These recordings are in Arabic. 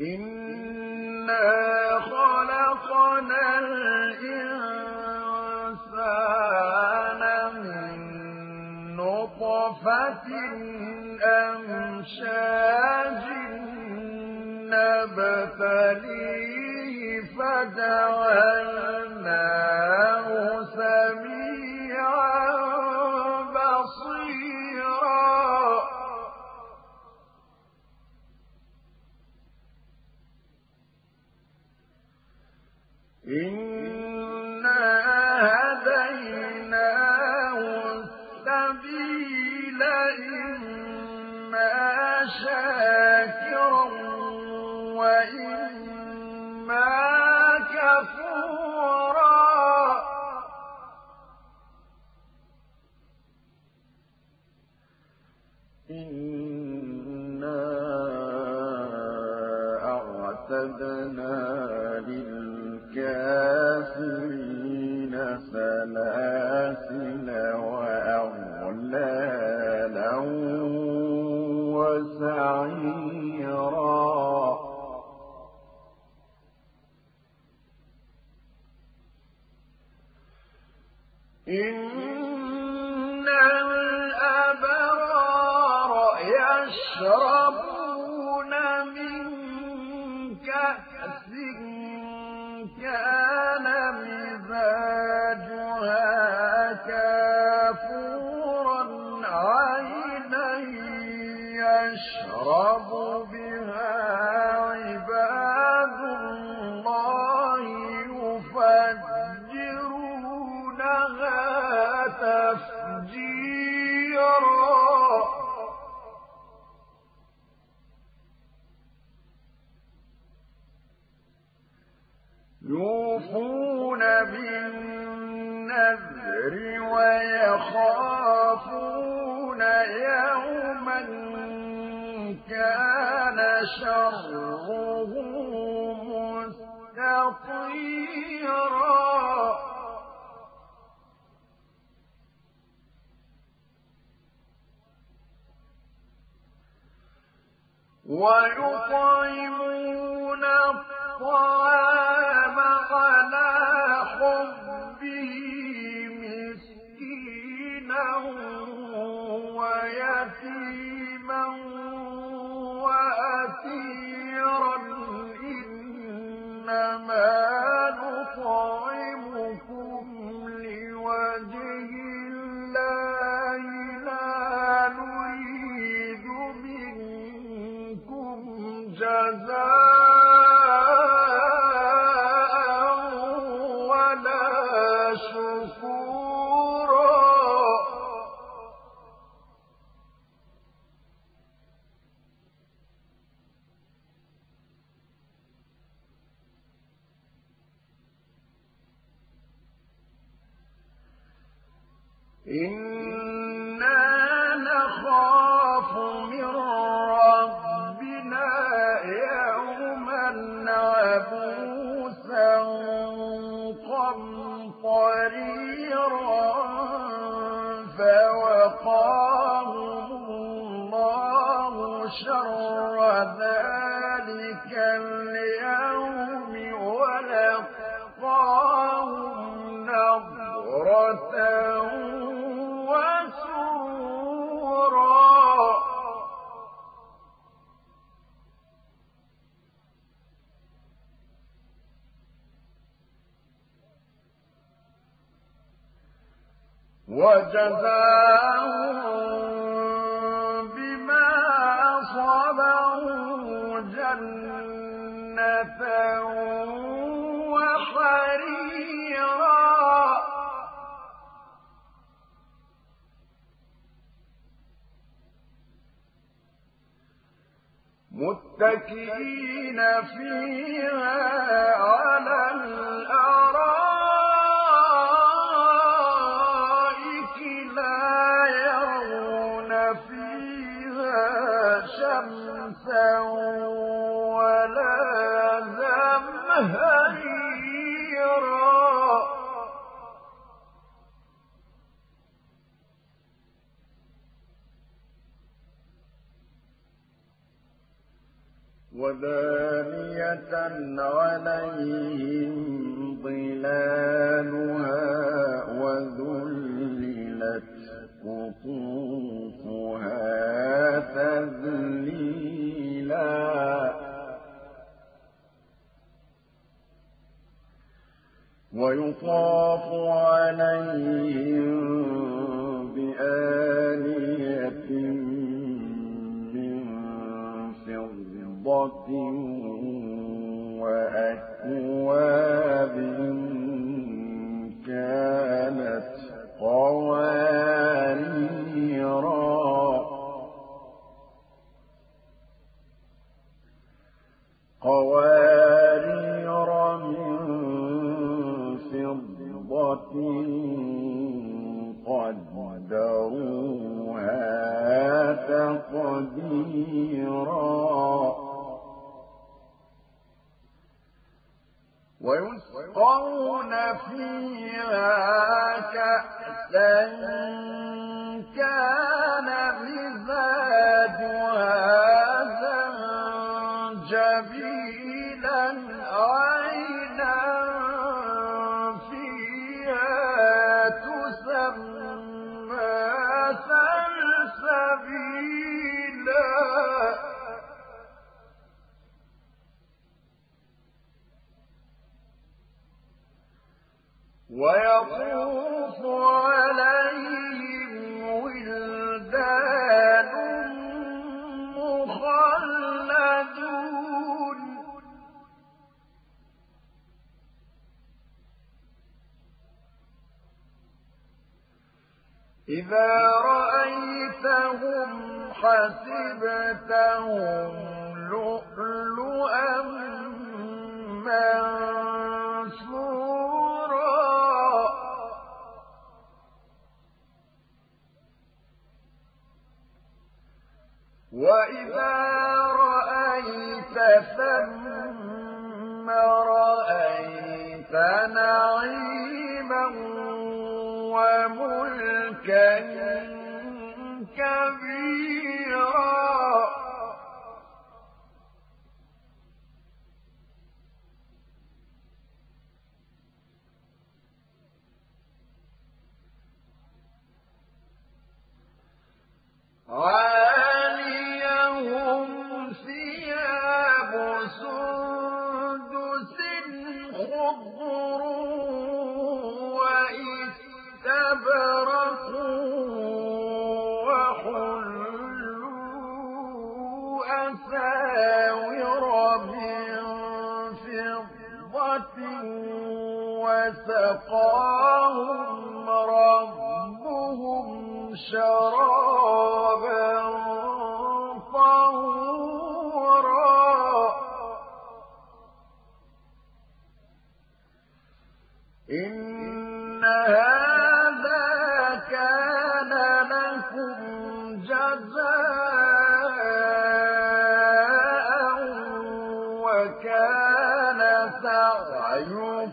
إنا خلقنا الإنسان من نطفة أمشاج نبتليه فجعلناه سميعا إنا هديناه السبيل إما وإما كفورا إنا أعتدنا للكافرين سلاسل وأغلالا وسعيرا. إن الأبرار يشربون يوما كان شره مستطيرا. ويطعمون الطعام جزاء شر ذلك اليوم ولقاهم نظرة وسرورا وجزاهم متكئين فيها ودانية عليهم ظلالها وذللت قطوفها تذليلا. ويطاف عليهم وأكواب كانت قوارير من قدروها تقديرا ويسقون فيها كأسا كان مزاجها ويطوف عليهم ولدان مخلدون. إذا رأيتهم حسبتهم وإذا رأيت ثم رأيت نعيما وملكا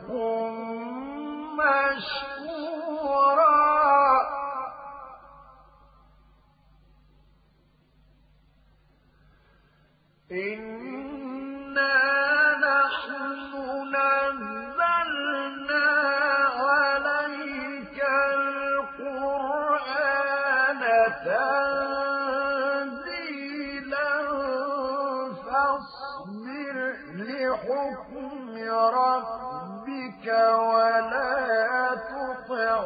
سعيكم مشكورا. إنا نحن نزلنا عليك القرآن تنزيلا فاصبر لحكم ربك ولا تطع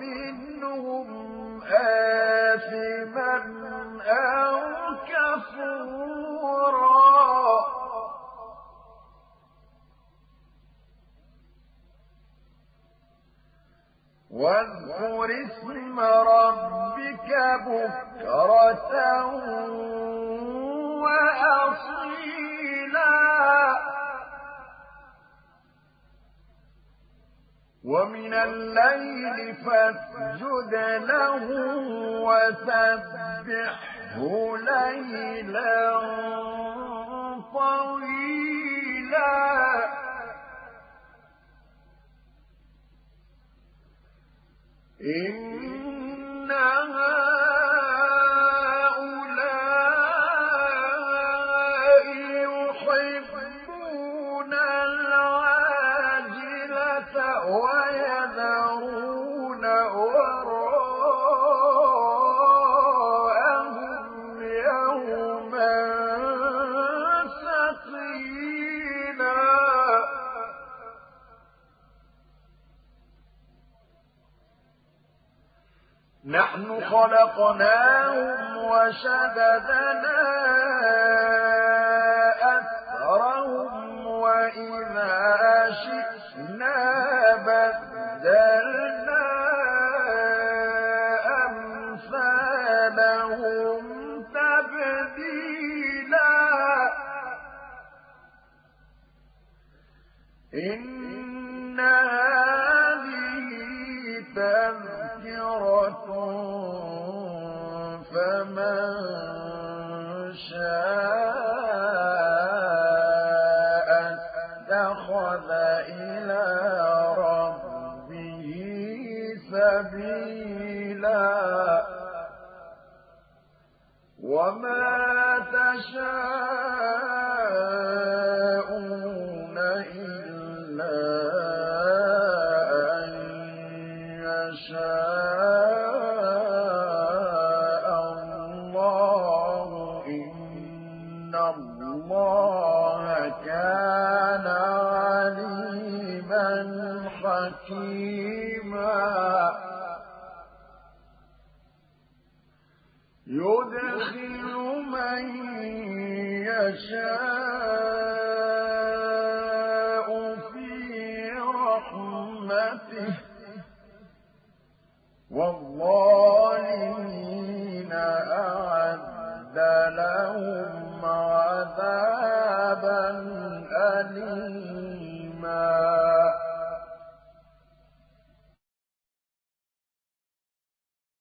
منهم آثما أو كفورا. واذكر اسم ربك بكرة وأصيلا. ومن الليل فاسجد له وسبحه ليلا طويلا. إن خلقناهم وشددنا أثرهم وإذا شئنا يشاء الله إن الله كان عليما حكيما يدخل من يشاء في رحمته